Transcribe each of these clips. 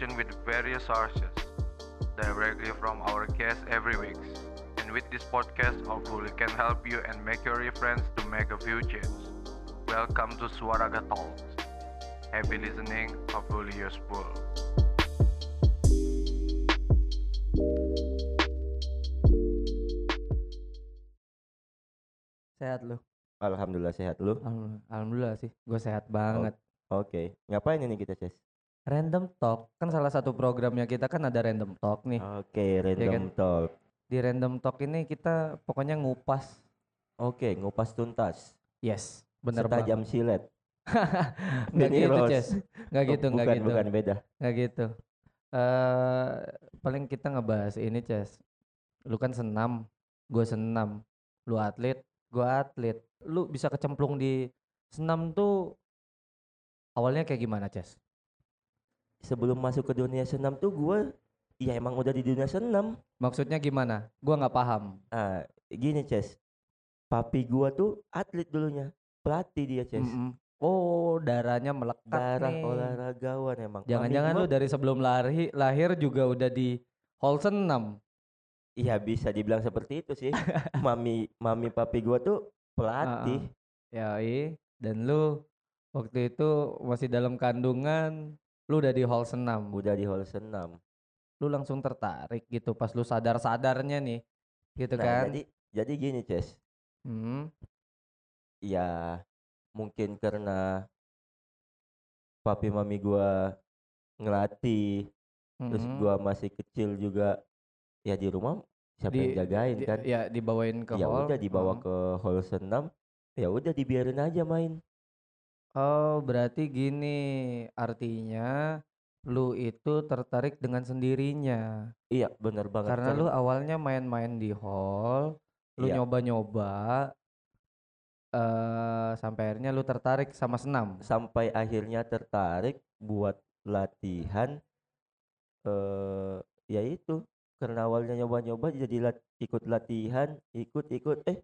conversation with various sources directly from our guests every week. And with this podcast, hopefully can help you and make your reference to make a few changes. Welcome to Suaraga Talks. Happy listening, hopefully useful. Sehat lu? Alhamdulillah sehat lu. Alham- Alhamdulillah sih, gue sehat banget. Oke, ngapain ini kita, Ces? Random Talk, kan salah satu programnya kita kan ada Random Talk nih. Oke, random kan? talk. Di Random Talk ini kita pokoknya ngupas. Oke, ngupas tuntas. Yes, bener banget. Setajam silet. Nggak Benny gitu. Ces. Nggak gitu, nggak gitu. Bukan, beda. Nggak gitu. Eh paling kita ngebahas ini, Ces. Lu kan senam, gue senam. Lu atlet, gue atlet. Lu bisa kecemplung di senam tuh awalnya kayak gimana, Ces? Sebelum masuk ke dunia senam tuh gue, ya emang udah di dunia senam. Maksudnya gimana? Gua nggak paham. Ah, gini, Ces. Papi gua tuh atlet dulunya. Pelatih dia, Ces. Mm-mm. Oh, darahnya melekat Darah nih. olahragawan emang. Jangan-jangan lu dari sebelum lahir lahir juga udah di hall senam. Iya bisa dibilang seperti itu sih. mami mami papi gua tuh pelatih. Ya, dan lu waktu itu masih dalam kandungan, lu udah di hall senam. Udah di hall senam. Lu langsung tertarik gitu pas lu sadar-sadarnya nih. Gitu Nah, kan? jadi jadi gini, Ces. Hmm, Ya mungkin karena papi mami gua ngelatih, terus mhm. gua masih kecil juga ya di rumah siapa Di- yang jagain Di- kan? Ya, dibawain ke ya hall. udah dibawa mhm. ke hall senam, ya udah dibiarin aja main. Oh, berarti gini, artinya lu itu tertarik dengan sendirinya. Iya, bener banget. Karena lu awalnya main-main di hall, lu Iya. nyoba-nyoba, eh sampai akhirnya lu tertarik sama senam. sampai akhirnya tertarik buat latihan eh ya itu karena awalnya nyoba-nyoba jadi lat- ikut latihan ikut-ikut eh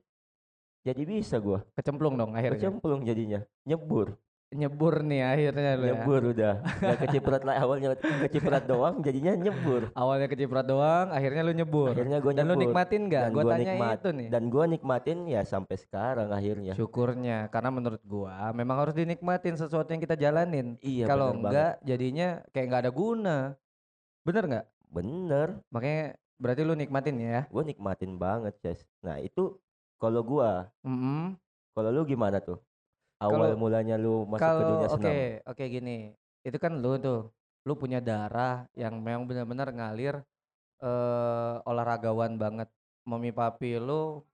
jadi bisa gua Kecemplung dong akhirnya. kecemplung jadinya nyebur Nyebur nih akhirnya lu ya. nyebur udah nggak keciprat lah awalnya keciprat doang jadinya nyebur Awalnya keciprat doang, akhirnya lu nyebur. akhirnya gua Dan lu nyebur nikmatin nggak? Dan Gua gua tanya nikmat- itu nih. dan gua nikmatin ya sampai sekarang akhirnya Syukurnya, karena menurut gua memang harus dinikmatin sesuatu yang kita jalanin. iya Kalau bener banget. enggak jadinya kayak nggak ada guna. Bener nggak? bener Makanya berarti lu nikmatin ya. gua nikmatin banget Ces nah itu kalau gua Mm-mm. Kalau lu gimana tuh? Awal Kalau- mulanya lu masuk ke Kalau dunia oke, senam. oke gini. Itu kan lu tuh, lu punya darah yang memang benar-benar ngalir eh olahragawan banget. Mami papi lu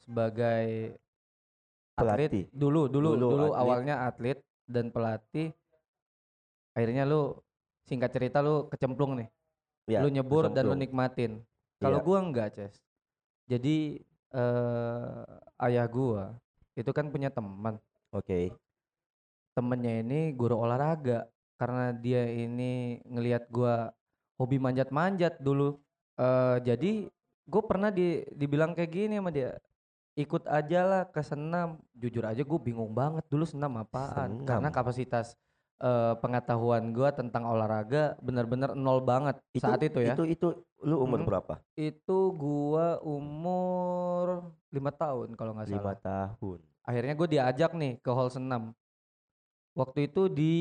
sebagai atlet Pelatih. dulu dulu Dulu dulu, atlet. awalnya atlet dan pelatih. Akhirnya lu singkat cerita lu kecemplung nih. Ya, lu nyebur dan lu kecemplung. nikmatin. Kalau Iya. gua enggak, Ces. Jadi eh ayah gua itu kan punya teman. Oke. Temennya ini guru olahraga karena dia ini ngelihat gua hobi manjat-manjat dulu. eh jadi gue pernah di dibilang kayak gini sama dia. Ikut aja lah ke senam. Jujur aja gue bingung banget dulu senam apaan. Karena Senam. kapasitas eh, pengetahuan gua tentang olahraga benar-benar nol banget Itu, saat itu ya. Itu itu lu umur Mhm. berapa? Itu gua umur lima tahun kalau nggak Lima salah. tahun. Akhirnya gue diajak nih ke hall senam. Waktu itu di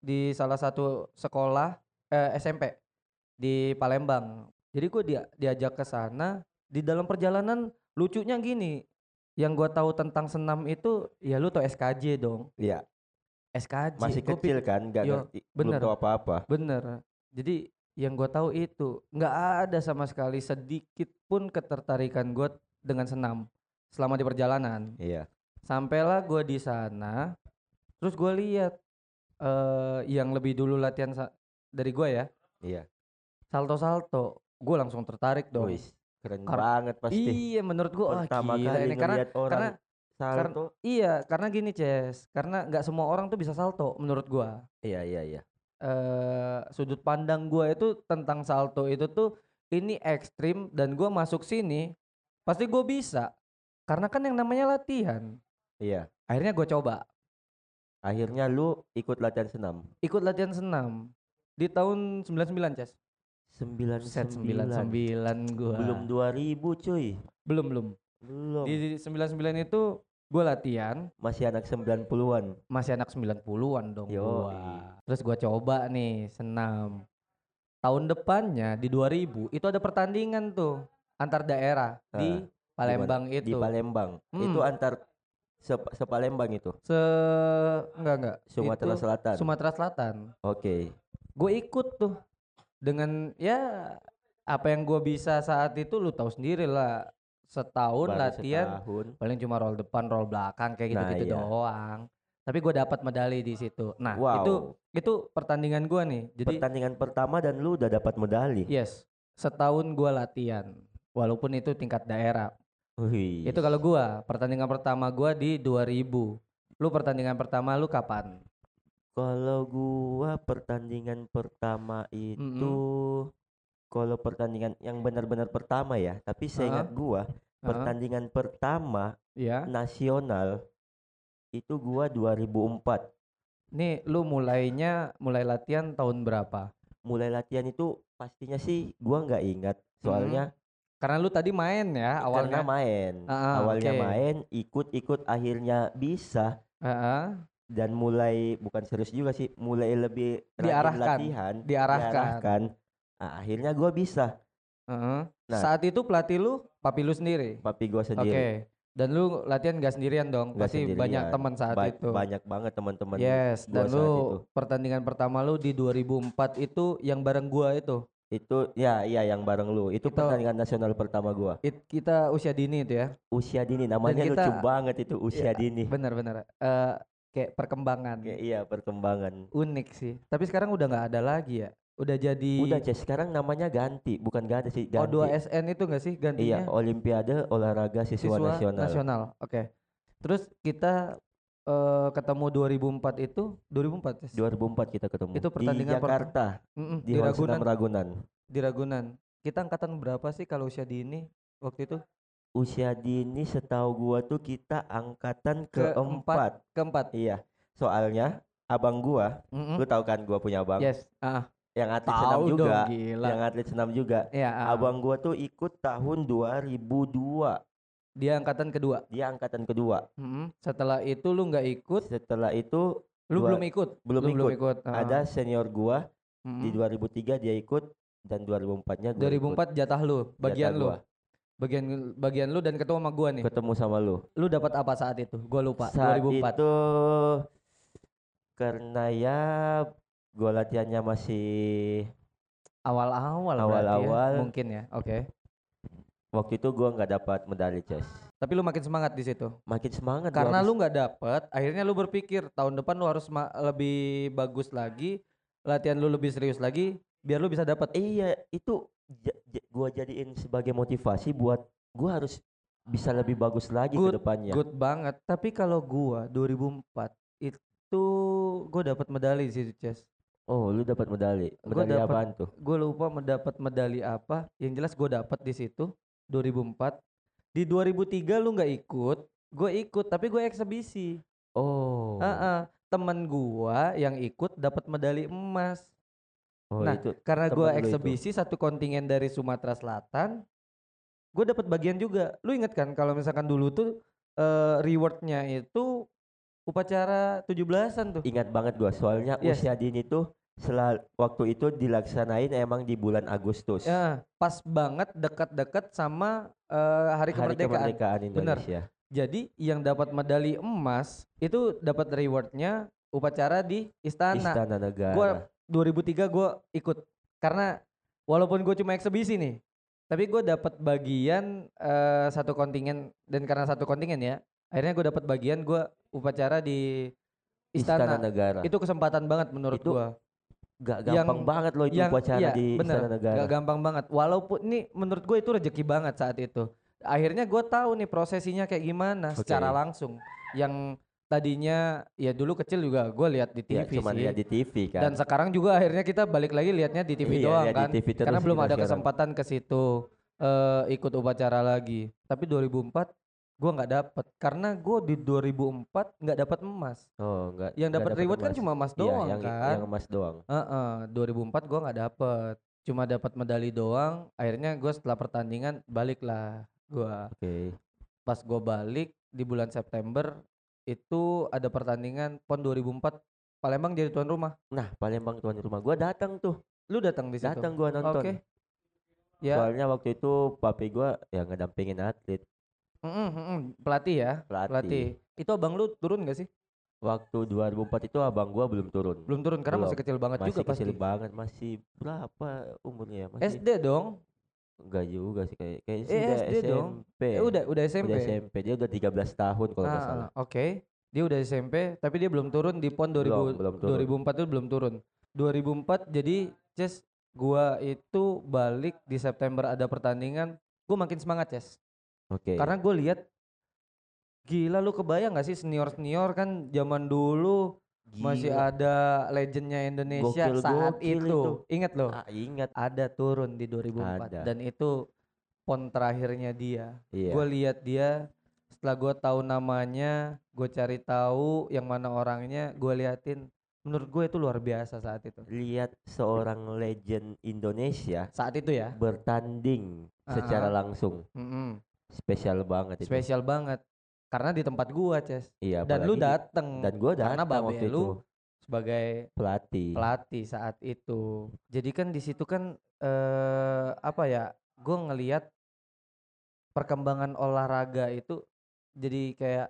di salah satu sekolah eh, SMP di Palembang. Jadi gue dia diajak ke sana. Di dalam perjalanan lucunya gini, yang gua tahu tentang senam itu ya lu tau SKJ dong. Iya, SKJ. masih Gua kecil kan, nggak ngerti, belum bener. tahu apa-apa. Bener. Jadi yang gue tahu itu nggak ada sama sekali sedikit pun ketertarikan gue dengan senam selama di perjalanan. Iya. Sampailah gue di sana, terus gue lihat eh yang lebih dulu latihan dari gue ya, Iya. salto-salto. Gue langsung tertarik dong. Wis, keren Kar- banget pasti. Iya, menurut gue wah Pertama gila kali ini karena orang karena salto. iya karena gini Ces, karena nggak semua orang tuh bisa salto menurut gue. Iya, iya, iya. eh sudut pandang gua itu tentang salto itu tuh ini ekstrim dan gue masuk sini pasti gue bisa karena kan yang namanya latihan Iya. akhirnya gue coba Akhirnya lu ikut latihan senam. ikut latihan senam di tahun 99 Ces Sembilan set sembilan. 99 gue Belum 2000 cuy. belum belum Belum. di 99 itu gue latihan Masih anak 90-an. masih anak 90-an dong Yoi. gua. Terus gua coba nih senam. Tahun depannya di 2000 itu ada pertandingan tuh antar daerah di Ah, Palembang Di itu. Palembang. Itu Hmm. antar se- sepalembang itu. Se enggak enggak. Sumatera Itu Selatan. Sumatera Selatan. Oke. Gue ikut tuh dengan ya apa yang gua bisa saat itu lu tahu sendiri lah. Setahun Baru latihan setahun. paling cuma roll depan, roll belakang kayak Nah, gitu-gitu iya. doang. Tapi gue dapat medali di situ. Nah, wow. itu itu pertandingan gua nih. Jadi pertandingan pertama dan lu udah dapat medali. Yes, setahun gua latihan. Walaupun itu tingkat daerah. Wih. Itu kalau gua, pertandingan pertama gua di 2000. Lu pertandingan pertama lu kapan? Kalau gua pertandingan pertama itu kalau pertandingan yang benar-benar pertama ya, tapi saya ingat gua Heeh, pertandingan pertama ya. nasional itu gua 2004. Nih lu mulainya mulai latihan tahun berapa? Mulai latihan itu pastinya sih gua nggak ingat soalnya Karena lu tadi main ya karena awalnya. main. Ah, ah, Awalnya oke. main, ikut-ikut akhirnya bisa Heeh, dan mulai bukan serius juga sih, mulai lebih Diarahkan, latihan, diarahkan. Nah, akhirnya gua bisa. heeh. Nah. Saat itu pelatih lu papi lu sendiri. Papi gua Oke. sendiri. Dan lu latihan gak sendirian dong? Nggak Pasti banyak sendirian. teman saat Ba- itu. Banyak banget teman-teman. Yes, dan lu itu. pertandingan pertama lu di 2004 itu yang bareng gua itu. Itu ya iya yang bareng lu. Itu Itu- pertandingan nasional pertama gua. It, kita usia dini itu ya. Usia dini namanya kita- lucu banget itu usia Iya, dini. Bener-bener. Eh kayak perkembangan. Kayak iya perkembangan. Unik sih. Tapi sekarang udah nggak ada lagi ya. Udah jadi Udah Ces, sekarang namanya ganti, bukan ada sih ganti. O2SN itu nggak sih gantinya? Iya, Olimpiade Olahraga Siswa, Nasional. Oke. Terus kita eh, ketemu 2004 itu 2004 ya? 2004 kita ketemu. Itu pertandingan di per- Jakarta, Mm-mm, di, di Ragunan. Ragunan. Di Ragunan. Kita angkatan berapa sih kalau usia dini waktu itu? Usia dini setahu gua tuh kita angkatan keempat. Keempat. Iya. Soalnya abang gua, Mm-mm. lu tahu kan gua punya abang Yes. Ah, yang atlet senam tahu juga. dong gila. Yang atlet senam juga. Ya, ah. Abang gua tuh ikut tahun 2002. dia angkatan kedua. Dia angkatan kedua. Mm-mm. Setelah itu lu nggak ikut, Setelah itu lu belum ikut. belum Lu belum ikut. ikut. ah. ada senior gua Mm-mm. di 2003 dia ikut dan 2004-nya gua 2004 jatah lu, ikut. bagian Jatah lu. gua. Bagian bagian lu dan ketemu sama gua nih. ketemu sama lu. Lu dapat apa saat itu? Gua lupa. Saat 2004. itu karena ya gua latihannya masih Awal-awal ya, Awal-awal. mungkin ya. Oke. waktu itu gua nggak dapat medali chess. Tapi lu makin semangat di situ. Makin semangat Karena lu nggak dapet, akhirnya lu berpikir tahun depan lu harus lebih bagus lagi, latihan lu lebih serius lagi, biar lu bisa dapat. Iya, itu gua jadiin sebagai motivasi buat gua harus bisa lebih bagus lagi ke Good- depannya. Good banget. Tapi kalau gua 2004 itu gua dapat medali di situ, Ces. Oh, lu dapat medali. Gua Medali dapet- apaan tuh? Gue lupa mendapat medali apa. Yang jelas gue dapat di situ 2004. Di 2003 lu nggak ikut, gue ikut tapi gue eksebisi. Oh. Heeh. Temen gua yang ikut dapat medali emas. Oh, Nah, itu Karena gua temen lu itu. eksebisi satu kontingen dari Sumatera Selatan, gue dapat bagian juga. Lu inget kan kalau misalkan dulu tuh eh, rewardnya itu upacara 17-an tuh. ingat banget gua soalnya Yes. usia dini tuh selal waktu itu dilaksanain emang di bulan Agustus. Ya, pas banget dekat-dekat sama eh, hari, Hari kemerdekaan. kemerdekaan Bener. Indonesia. Jadi yang dapat medali emas itu dapat rewardnya upacara di istana. Istana Negara. Gua 2003 gue ikut karena walaupun gue cuma eksebisi nih, tapi gue dapat bagian eh, satu kontingen dan karena satu kontingen ya, akhirnya gue dapat bagian gue upacara di Istana, istana. Negara. Itu kesempatan banget menurut Itu gue. gak yang- gampang banget loh itu yang upacara iya, di bener, Istana Negara. Gak gampang banget. Walaupun ini menurut gue itu rezeki banget saat itu. Akhirnya gue tahu nih prosesinya kayak gimana Oke. secara langsung. Yang tadinya ya dulu kecil juga gue lihat di Ya, TV cuma sih. lihat di TV kan. Dan sekarang juga akhirnya kita balik lagi liatnya di TV Iya, doang di kan. TV terus Karena belum ada sekarang. kesempatan ke situ eh ikut upacara lagi. Tapi 2004 gua nggak dapet karena gue di 2004 nggak dapat emas. Oh, enggak. Yang dapat reward kan cuma emas doang iya, yang, kan. Yang emas doang. Heeh, 2004 gua nggak dapet. Cuma dapat medali doang. Akhirnya gue setelah pertandingan balik lah gua. Oke. Pas gua balik di bulan September itu ada pertandingan PON 2004 Palembang jadi tuan rumah. Nah, Palembang tuan rumah gua datang tuh. Lu datang di situ? Datang gua nonton. Oke. Ya. Soalnya waktu itu papi gua yang ngedampingin atlet, Mm-mm, mm-mm. Pelatih ya, pelatih. pelatih. Itu abang lu turun gak sih? Waktu 2004 itu abang gua belum turun. Belum turun karena masih Belum. kecil banget masih juga pasti. kecil banget, masih berapa umurnya? ya? Masih SD dong. enggak juga sih kayak kayak Eh, udah SD dong. SMP. Eh, udah udah SMP. Udah SMP. Dia udah 13 tahun kalau nggak Ah, salah. Oke. Dia udah SMP, tapi dia belum turun di PON 2000 Belum, belum turun. 2004 itu belum turun. 2004 jadi Ces gua itu balik di September ada pertandingan, gua makin semangat Ces. Oke. Karena gue lihat gila lu kebayang gak sih senior-senior kan zaman dulu masih Gila. ada legendnya Indonesia Gokil, saat gokil itu. itu. Ingat loh, Ah, ingat. ada turun di 2004 Ada. dan itu pon terakhirnya dia. Iya. Gue lihat dia setelah gue tahu namanya, gue cari tahu yang mana orangnya, gue liatin. Menurut gue itu luar biasa saat itu. Lihat seorang legend Indonesia Saat itu ya, bertanding Ah, secara ah. langsung. mm-mm, Spesial banget itu. spesial banget. Karena di tempat gua, Ces. Iya, Dan lu dateng dan gua karena datang babe waktu lu itu sebagai pelatih. pelatih saat itu. Jadi kan di situ kan eh apa ya? Gue ngelihat perkembangan olahraga itu jadi kayak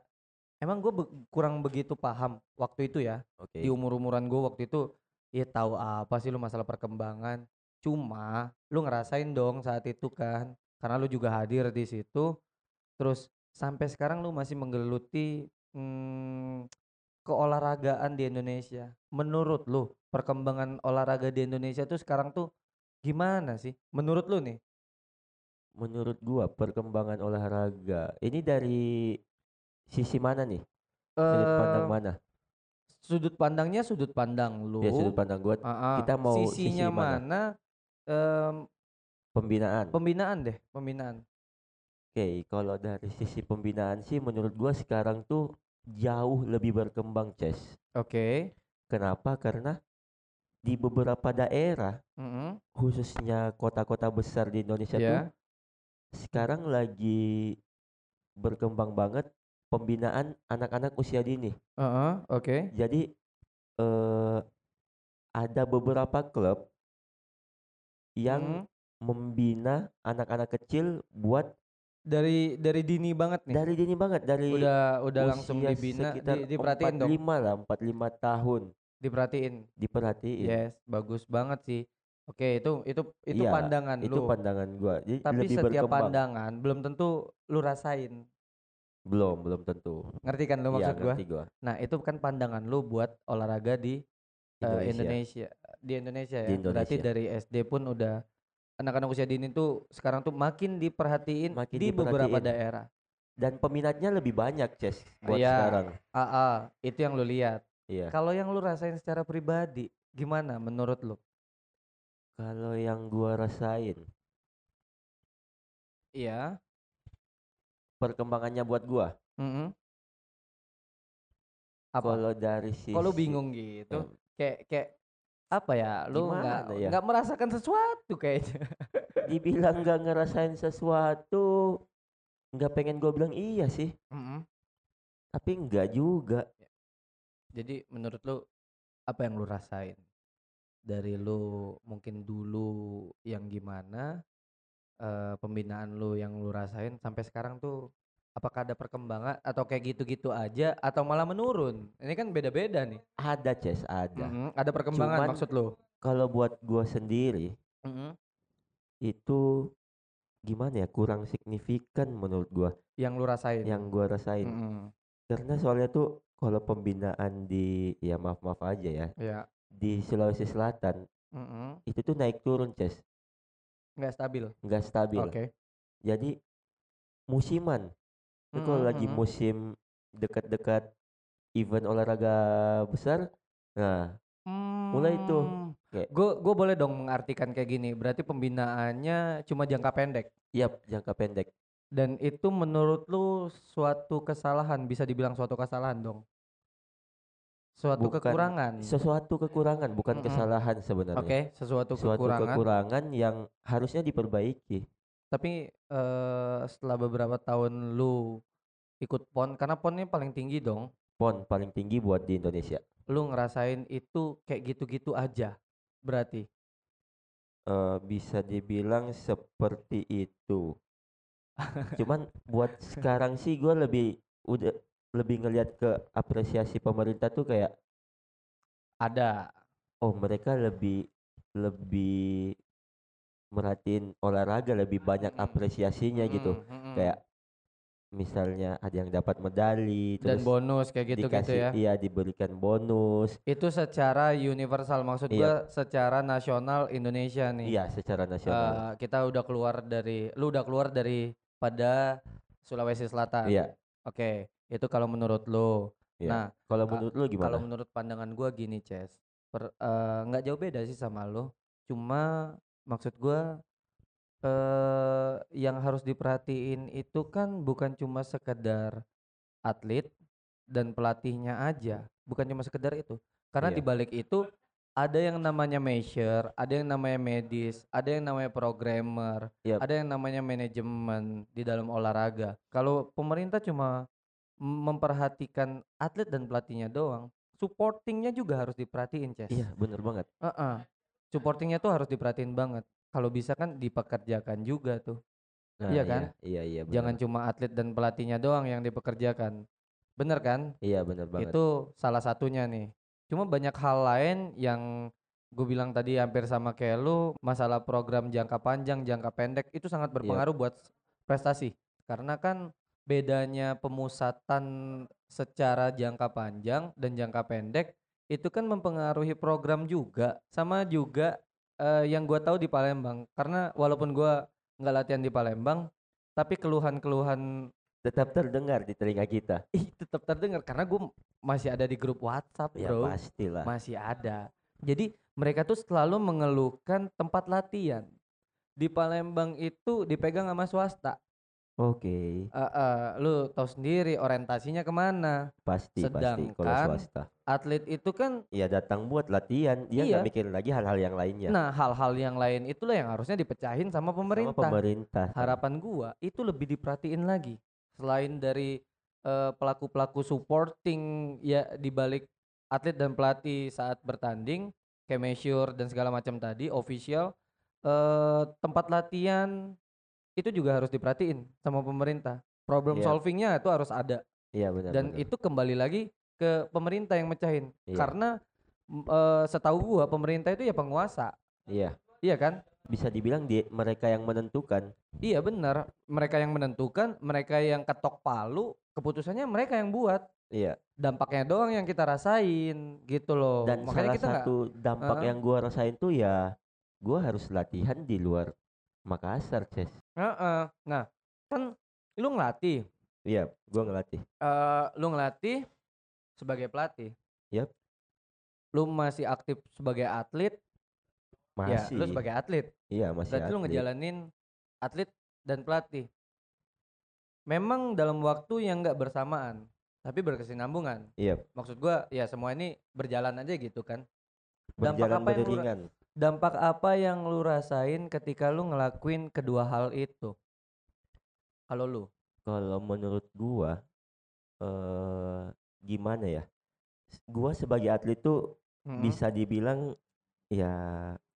emang gue kurang begitu paham waktu itu ya. Oke. Di umur-umuran gue waktu itu ya tahu apa sih lu masalah perkembangan. Cuma lu ngerasain dong saat itu kan karena lu juga hadir di situ. Terus sampai sekarang lu masih menggeluti hmm, keolahragaan di Indonesia. Menurut lu perkembangan olahraga di Indonesia tuh sekarang tuh gimana sih? Menurut lu nih? Menurut gua perkembangan olahraga ini dari sisi mana nih? Sudut pandang Eh, mana? Sudut pandangnya sudut pandang lu. Ya sudut pandang gua Ah, ah. kita mau sisi sisinya mana? mana? Em, pembinaan. pembinaan deh, pembinaan. Oke, kalau dari sisi pembinaan sih menurut gua sekarang tuh jauh lebih berkembang, Ces. Oke. Kenapa? Karena di beberapa daerah, Mm-mm. khususnya kota-kota besar di Indonesia tuh Ya. sekarang lagi berkembang banget pembinaan anak-anak usia dini. Heeh, Oke. Jadi eh ada beberapa klub yang Mm. Membina anak-anak kecil buat Dari dari dini banget nih. dari dini banget dari udah udah langsung dibina, sekitar di, diperhatiin dong, 45 lah, 45 tahun diperhatiin. diperhatiin. Yes, bagus banget sih. Oke, itu itu itu Iya, pandangan Itu lu. pandangan gua. Jadi Tapi lebih setiap berkembang. pandangan belum tentu lu rasain. Belum, belum tentu. Ngerti kan lu Iya, maksud gua? ngerti gua. Nah, itu kan pandangan lu buat olahraga di eh, Indonesia. Indonesia. Di Indonesia ya. Di Berarti Indonesia. dari SD pun udah anak-anak usia dini tuh sekarang tuh makin diperhatiin Makin di beberapa diperhatiin. daerah. Dan peminatnya lebih banyak, Ces, buat Iya. sekarang. Ah, itu yang lu lihat. Iya. Kalau yang lu rasain secara pribadi, gimana menurut lu? Kalau yang gua rasain, Iya. perkembangannya buat gua. mm-mm. Apa? Kalau dari sisi Kok lu bingung gitu? Kayak kayak apa ya? Lu nggak ya? nggak merasakan sesuatu kayaknya. dibilang nggak ngerasain sesuatu, nggak pengen gua bilang iya sih, Mm-mm. tapi enggak juga. Jadi menurut lu apa yang lu rasain? Dari lu mungkin dulu yang gimana eh, pembinaan lu yang lu rasain sampai sekarang tuh apakah ada perkembangan atau kayak gitu-gitu aja atau malah menurun? Ini kan beda-beda nih. Ada, Ces, ada. Mm-mm, Ada perkembangan Cuman- maksud lu? Kalau buat gua sendiri Mm-mm. itu gimana ya kurang signifikan menurut gua Yang lu rasain? yang gua rasain. Mm-mm. Karena soalnya tuh kalau pembinaan di ya maaf maaf aja ya Ya. di Sulawesi Selatan Mm-mm. itu tuh naik turun, Ces, Nggak stabil. nggak stabil. Oke. Jadi musiman. Itu kalau lagi musim dekat-dekat event olahraga besar nah mulai tuh kayak Gue gue boleh dong mengartikan kayak gini. Berarti pembinaannya cuma jangka pendek. yap jangka pendek Dan itu menurut lu suatu kesalahan, bisa dibilang suatu kesalahan dong. Suatu Bukan kekurangan. sesuatu kekurangan bukan Mm-mm. kesalahan sebenarnya Oke, sesuatu suatu kekurangan. kekurangan yang harusnya diperbaiki Tapi eh, setelah beberapa tahun lu ikut PON, karena PON ini paling tinggi dong. pon paling tinggi buat di Indonesia Lu ngerasain itu kayak gitu-gitu aja. Berarti. Eh, bisa dibilang seperti itu cuman buat sekarang sih gue lebih udah lebih ngelihat ke apresiasi pemerintah tuh kayak Ada. oh mereka lebih lebih merhatiin olahraga lebih banyak Mm-mm. apresiasinya gitu Mm-mm, mm-mm. kayak misalnya ada yang dapat medali dan terus bonus kayak gitu-gitu dikasih ya. iya diberikan bonus Itu secara universal maksud Iya. gua secara nasional Indonesia nih. iya secara nasional Eh, kita udah keluar dari lu udah keluar dari pada Sulawesi Selatan. iya Oke, itu kalau menurut lu. iya. Nah, kalau ka- menurut lu gimana kalau menurut pandangan gua gini, Ces. Eh, nggak jauh beda sih sama lu. Cuma maksud gua eh yang harus diperhatiin itu kan bukan cuma sekedar atlet dan pelatihnya aja, bukan cuma sekedar itu. Karena Iya. di balik itu ada yang namanya measure, ada yang namanya medis, ada yang namanya programmer, Yap. ada yang namanya manajemen di dalam olahraga. Kalau pemerintah cuma memperhatikan atlet dan pelatihnya doang, supportingnya juga harus diperhatiin, Ces. iya bener banget Heeh. Supportingnya tuh harus diperhatiin banget. Kalau bisa kan dipekerjakan juga tuh. Nah, Iya kan? iya iya bener. Jangan cuma atlet dan pelatihnya doang yang dipekerjakan. Bener kan? iya bener banget Itu salah satunya nih. Cuma banyak hal lain yang gue bilang tadi hampir sama kayak lu, masalah program jangka panjang, jangka pendek itu Iya. sangat berpengaruh buat prestasi. Karena kan bedanya pemusatan secara jangka panjang dan jangka pendek itu kan mempengaruhi program juga. Sama juga eh, yang gua tahu di Palembang. Karena walaupun gua nggak latihan di Palembang, tapi keluhan-keluhan tetap terdengar di telinga kita. Ih tetap terdengar. Karena gue masih ada di grup WhatsApp ya bro. pastilah. Masih ada. Jadi mereka tuh selalu mengeluhkan tempat latihan. Di Palembang itu dipegang sama swasta oke. Eh, eh, lu tahu sendiri orientasinya ke mana? Pasti pasti kalau Sedangkan swasta. atlet itu kan ya datang buat latihan. Dia nggak Iya. mikirin lagi hal-hal yang lainnya. Nah hal-hal yang lain itulah yang harusnya dipecahin sama sama pemerintah. pemerintah. Kan. harapan gua itu lebih diperhatiin lagi. Selain dari eh, pelaku-pelaku supporting ya di balik atlet dan pelatih saat bertanding kayak measure dan segala macam tadi official eh, tempat latihan itu juga harus diperhatiin sama pemerintah problem Iya. solvingnya itu harus ada iya benar dan benar. itu kembali lagi ke pemerintah yang mecahin Iya. karena eh, setahu gua pemerintah itu ya penguasa iya iya kan bisa dibilang di mereka yang menentukan Iya benar, mereka yang menentukan, mereka yang ketok palu, keputusannya mereka yang buat. iya Dampaknya doang yang kita rasain, gitu loh. dan Makanya salah kita satu dampak Heeh. yang gua rasain tuh ya gua harus latihan di luar Makassar Ces Heeh. Nah, kan lu ngelatih, iya gua ngelatih eh lu ngelatih sebagai pelatih. Yap. Lu masih aktif sebagai atlet, ya masih lu sebagai atlet. iya masih Berarti lu atlet. ngejalanin atlet dan pelatih. Memang dalam waktu yang nggak bersamaan, tapi berkesinambungan. iya maksud gua ya semua ini berjalan aja gitu kan Dampak berjalan apa yang lu dampak apa yang lu rasain ketika lu ngelakuin kedua hal itu? Kalau lu kalau menurut gua eh gimana ya? Gua sebagai atlet tuh Mm-mm. bisa dibilang ya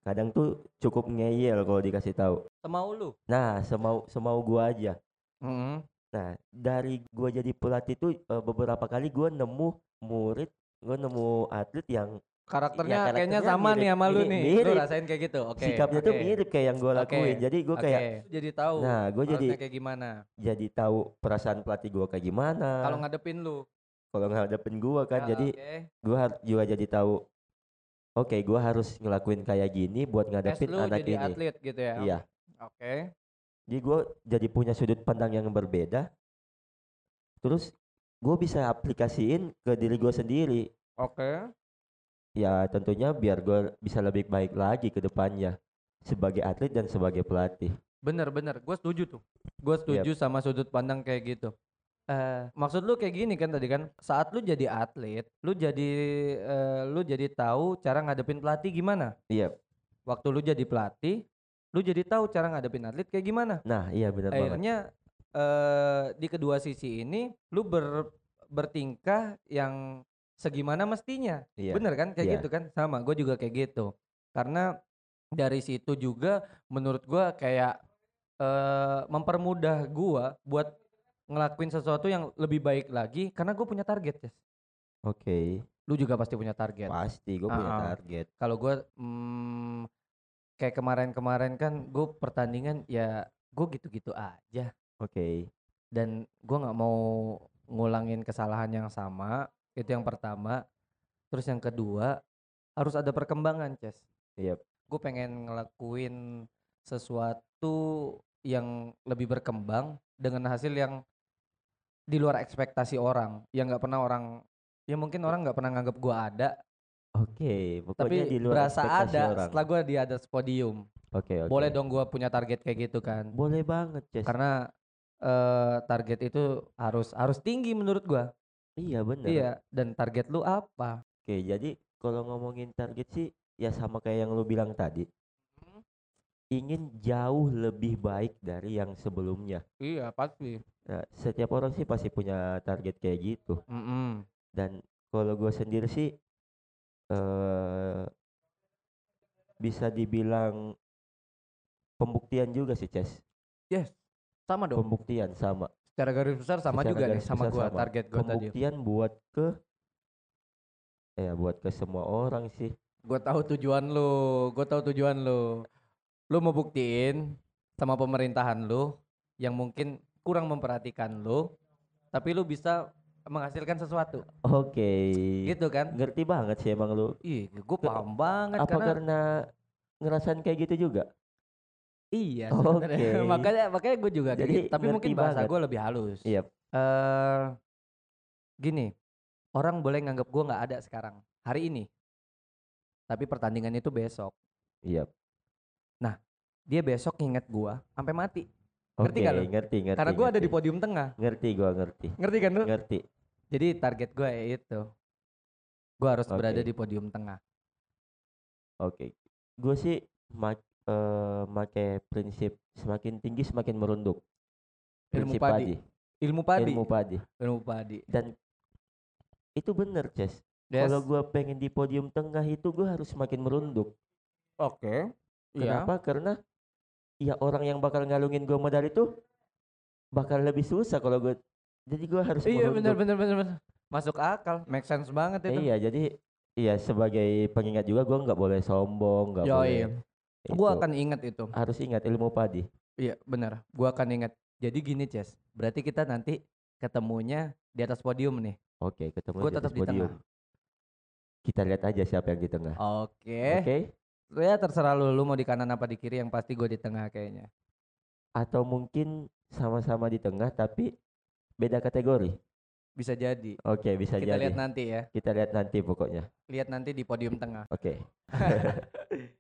kadang tuh cukup ngeyel kalau dikasih tahu. Semau lu? Nah semau semau gua aja. Mm-mm. nah dari gua jadi pelatih tuh eh, beberapa kali gua nemu murid gua nemu atlet yang karakternya Ya, kayaknya sama nih mirip- sama lu nih. Lu mirip. rasain kayak gitu. Oke sikapnya tuh oke, mirip kayak yang gua oke, lakuin. Jadi gua kayak oke. jadi tahu nah gua jadi kayak gimana. jadi tahu perasaan pelatih gua kayak gimana. Kalau ngadepin lu? Kalau ngadepin gua kan Ah, jadi gua har- juga jadi tahu oke gua harus ngelakuin kayak gini buat ngadepin lu anak jadi ini. atlet gitu ya? Iya. Oke. Jadi gua jadi punya sudut pandang yang berbeda. Terus gue bisa aplikasiin ke diri gue sendiri. Oke. Ya tentunya biar gue bisa lebih baik lagi ke depannya sebagai atlet dan sebagai pelatih Bener bener, gue setuju tuh. Gue setuju sama sudut pandang kayak gitu. Eh, maksud lu kayak gini kan tadi kan, saat lu jadi atlet, lu jadi eh, lu jadi tahu cara ngadepin pelatih gimana. iya Waktu lu jadi pelatih, lu jadi tahu cara ngadepin atlet kayak gimana. nah iya benar banget Akhirnya eh di kedua sisi ini, lu ber, bertingkah yang segimana mestinya. iya Bener kan kayak Iya. gitu kan? Sama, gue juga kayak gitu. Karena dari situ juga menurut gua kayak eh mempermudah gua buat ngelakuin sesuatu yang lebih baik lagi karena gue punya target, Yes. oke Lu juga pasti punya target. pasti gue punya Ah, ah. target Kalau gua mm, kayak kemarin-kemarin kan gue pertandingan ya gue gitu-gitu aja oke dan gua nggak mau ngulangin kesalahan yang sama. Itu yang pertama. Terus yang kedua harus ada perkembangan, Ces. Yep. gue pengen ngelakuin sesuatu yang lebih berkembang dengan hasil yang di luar ekspektasi orang yang nggak pernah orang ya mungkin orang nggak pernah nganggap gue ada. Oke pokoknya tapi di luar berasa ada orang. setelah gue di atas podium. Oke oke. Boleh dong gue punya target kayak gitu kan? Boleh banget Ces. Karena eh, target itu harus harus tinggi menurut gue iya benar iya dan target lu apa? Oke jadi kalau ngomongin target sih ya sama kayak yang lu bilang tadi ingin jauh lebih baik dari yang sebelumnya. Iya pasti. Nah, setiap orang sih pasti punya target kayak gitu. Dan kalau gue sendiri sih eh bisa dibilang pembuktian juga sih Ces. Yes sama dong. Pembuktian sama secara garis besar sama Secara juga nih sama gue sama. target gue tadi pembuktian buat ke ya buat ke semua orang sih Gue tahu tujuan lu, gue tahu tujuan lu. Lu mau buktiin sama pemerintahan lu yang mungkin kurang memperhatikan lu, tapi lu bisa menghasilkan sesuatu, oke gitu kan? ngerti banget sih emang lu Ih, gue paham banget apa karena karena ngerasain kayak gitu juga iya. Oke. makanya makanya gue juga Jadi gitu. Tapi mungkin bahasa gue lebih halus. Iya. Eh, gini, orang boleh nganggap gue nggak ada sekarang hari ini, tapi pertandingan itu besok. iya Dia besok nginget gue sampai mati. Ngerti nggak lu? ngerti ngerti Karena gue ada di podium tengah. ngerti gua ngerti Ngerti kan lu? ngerti Jadi target gue ya itu. Gue harus berada Oke. di podium tengah. oke gue sih mak eh, prinsip semakin tinggi semakin merunduk Ilmu prinsip padi. Ilmu padi. ilmu padi Ilmu padi. dan itu bener Ces Yes. kalau gua pengen di podium tengah itu gua harus semakin merunduk Oke. Iya. kenapa karena ya orang yang bakal ngalungin gua medali itu bakal lebih susah kalau gua jadi gua harus Iya merunduk. benar benar benar benar. Masuk akal. Make sense banget itu. iya jadi iya sebagai pengingat juga gua nggak boleh sombong nggak boleh Yoi. Gue akan ingat itu. harus ingat ilmu padi Iya benar. Gue akan ingat. Jadi gini Ces. Berarti kita nanti ketemunya di atas podium nih. oke ketemu di tetap atas di podium. tengah. kita lihat aja siapa yang di tengah Oke. oke Ya terserah lu. Lu mau di kanan apa di kiri. Yang pasti gue di tengah kayaknya. atau mungkin sama-sama di tengah tapi beda kategori Bisa jadi. oke bisa Kita jadi lihat nanti ya. kita lihat nanti pokoknya Lihat nanti di podium tengah. oke